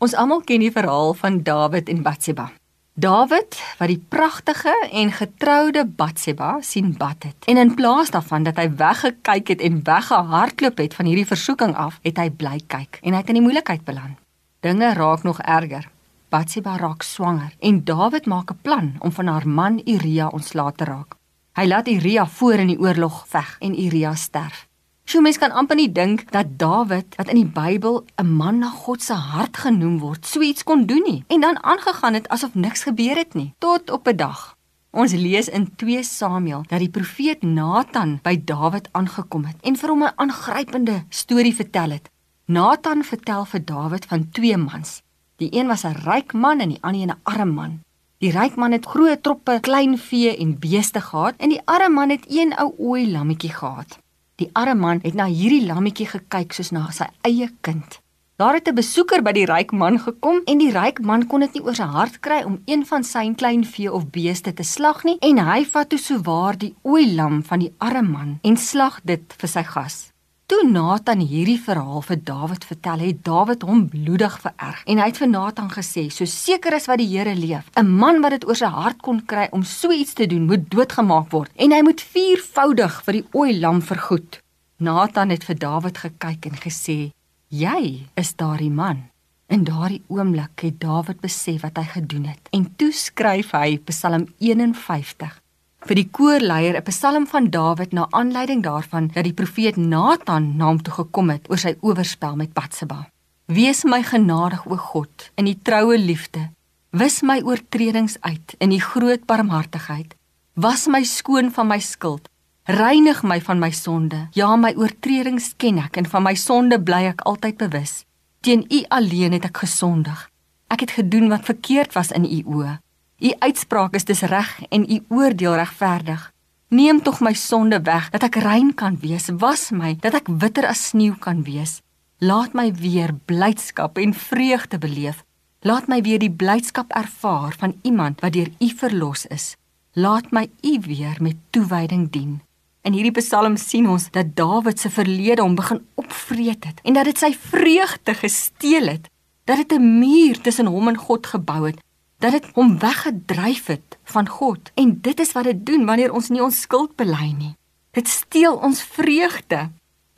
Ons almal ken die verhaal van Dawid en Batseba. Dawid, wat die pragtige en getroude Batseba sien bad het, en in plaas daarvan dat hy weggekyk het en weggehardloop het van hierdie versoeking af, het hy bly kyk en hy het in die moeilikheid beland. Dinge raak nog erger. Batseba raak swanger en Dawid maak 'n plan om van haar man Uria ontslae te raak. Hy laat Uria voor in die oorlog veg en Uria sterf. So mense kan amper nie dink dat Dawid, wat in die Bybel 'n man na God se hart genoem word, so iets kon doen nie en dan aangegaan het asof niks gebeur het nie. Tot op 'n dag. Ons lees in 2 Samuel dat die profeet Nathan by Dawid aangekom het en vir hom 'n aangrypende storie vertel het. Nathan vertel vir Dawid van twee mans. Die een was 'n ryk man en die ander 'n arm man. Die ryk man het groot troppe klein vee en beeste gehad en die arme man het een ou ooi lammetjie gehad. Die arme man het na hierdie lammetjie gekyk soos na sy eie kind. Daar het 'n besoeker by die ryk man gekom en die ryk man kon dit nie oor sy hart kry om een van sy klein vee of beeste te slag nie en hy vat toe souwaar die ooi lam van die arme man en slag dit vir sy gas. Toe Nathan hierdie verhaal vir Dawid vertel, het Dawid hom bloedig vererg en hy het vir Nathan gesê: "So seker as wat die Here leef, 'n man wat dit oor sy hart kon kry om so iets te doen, moet doodgemaak word en hy moet viervoudig vir die ooi lam vergoed." Nathan het vir Dawid gekyk en gesê: "Jy is daardie man." In daardie oomblik het Dawid besef wat hy gedoen het en toe skryf hy Psalm 51 vir die koorleier 'n psalm van Dawid na aanleiding daarvan dat die profeet Nathan na hom toe gekom het oor sy oorspel met Batseba. Wees my genadig o God in die troue liefde. Wis my oortredings uit in die groot barmhartigheid. Was my skoon van my skuld. Reinig my van my sonde. Ja, my oortredings ken ek en van my sonde bly ek altyd bewus. Teen U alleen het ek gesondig. Ek het gedoen wat verkeerd was in U oë. U uitspraak is dis reg en u oordeel regverdig. Neem tog my sonde weg dat ek rein kan wees. Was my dat ek witter as sneeu kan wees. Laat my weer blydskap en vreugde beleef. Laat my weer die blydskap ervaar van iemand wat deur u verlos is. Laat my u weer met toewyding dien. In hierdie Psalm sien ons dat Dawid se verlede hom begin opvreet het en dat dit sy vreugde gesteel het. Dat dit 'n muur tussen hom en God gebou het dat dit hom weggedryf het van God en dit is wat dit doen wanneer ons nie ons skuld bely nie. Dit steel ons vreugde.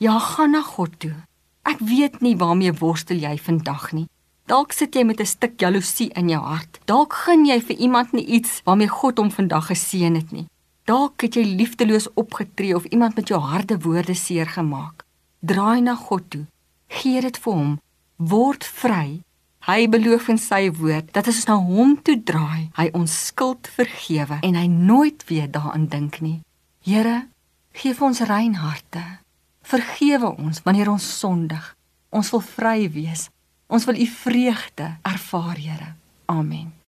Ja, gaan na God toe. Ek weet nie waarmee worstel jy vandag nie. Dalk sit jy met 'n stuk jaloesie in jou hart. Dalk gun jy vir iemand nie iets waarmee God hom vandag geseën het nie. Dalk het jy liefdeloos opgetree of iemand met jou harde woorde seer gemaak. Draai na God toe. Gee dit vir hom. Word vry Hy beloof in sy woord dat as ons na hom toe draai, hy ons skuld vergewe en hy nooit weer daaraan dink nie. Here, gee ons rein harte. Vergewe ons wanneer ons sondig. Ons wil vry wees. Ons wil u vreugde ervaar, Here. Amen.